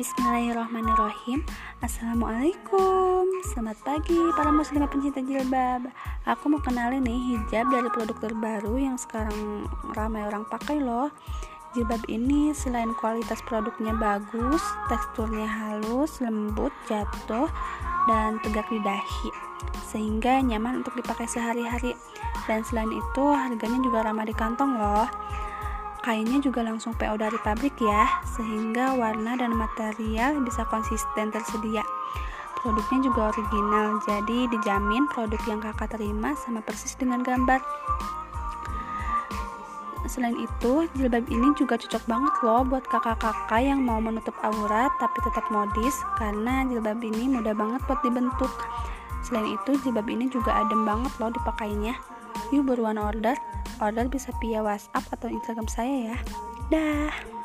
Bismillahirrahmanirrahim. Assalamualaikum. Selamat pagi para muslimah pencinta jilbab. Aku mau kenalin nih hijab dari produk terbaru yang sekarang ramai orang pakai loh. Jilbab ini selain kualitas produknya bagus Teksturnya halus, lembut, jatuh, dan tegak di dahi Sehingga nyaman untuk dipakai sehari-hari. Dan selain itu harganya juga ramah di kantong loh Kainnya juga langsung PO dari pabrik ya, sehingga warna dan material bisa konsisten tersedia. Produknya juga original, jadi dijamin produk yang kakak terima sama persis dengan gambar. Selain itu, jilbab ini juga cocok banget loh buat kakak-kakak yang mau menutup aurat tapi tetap modis karena jilbab ini mudah banget buat dibentuk. Selain itu, jilbab ini juga adem banget loh dipakainya. Yuk buruan order. Order bisa via WhatsApp atau Instagram saya ya. Dah.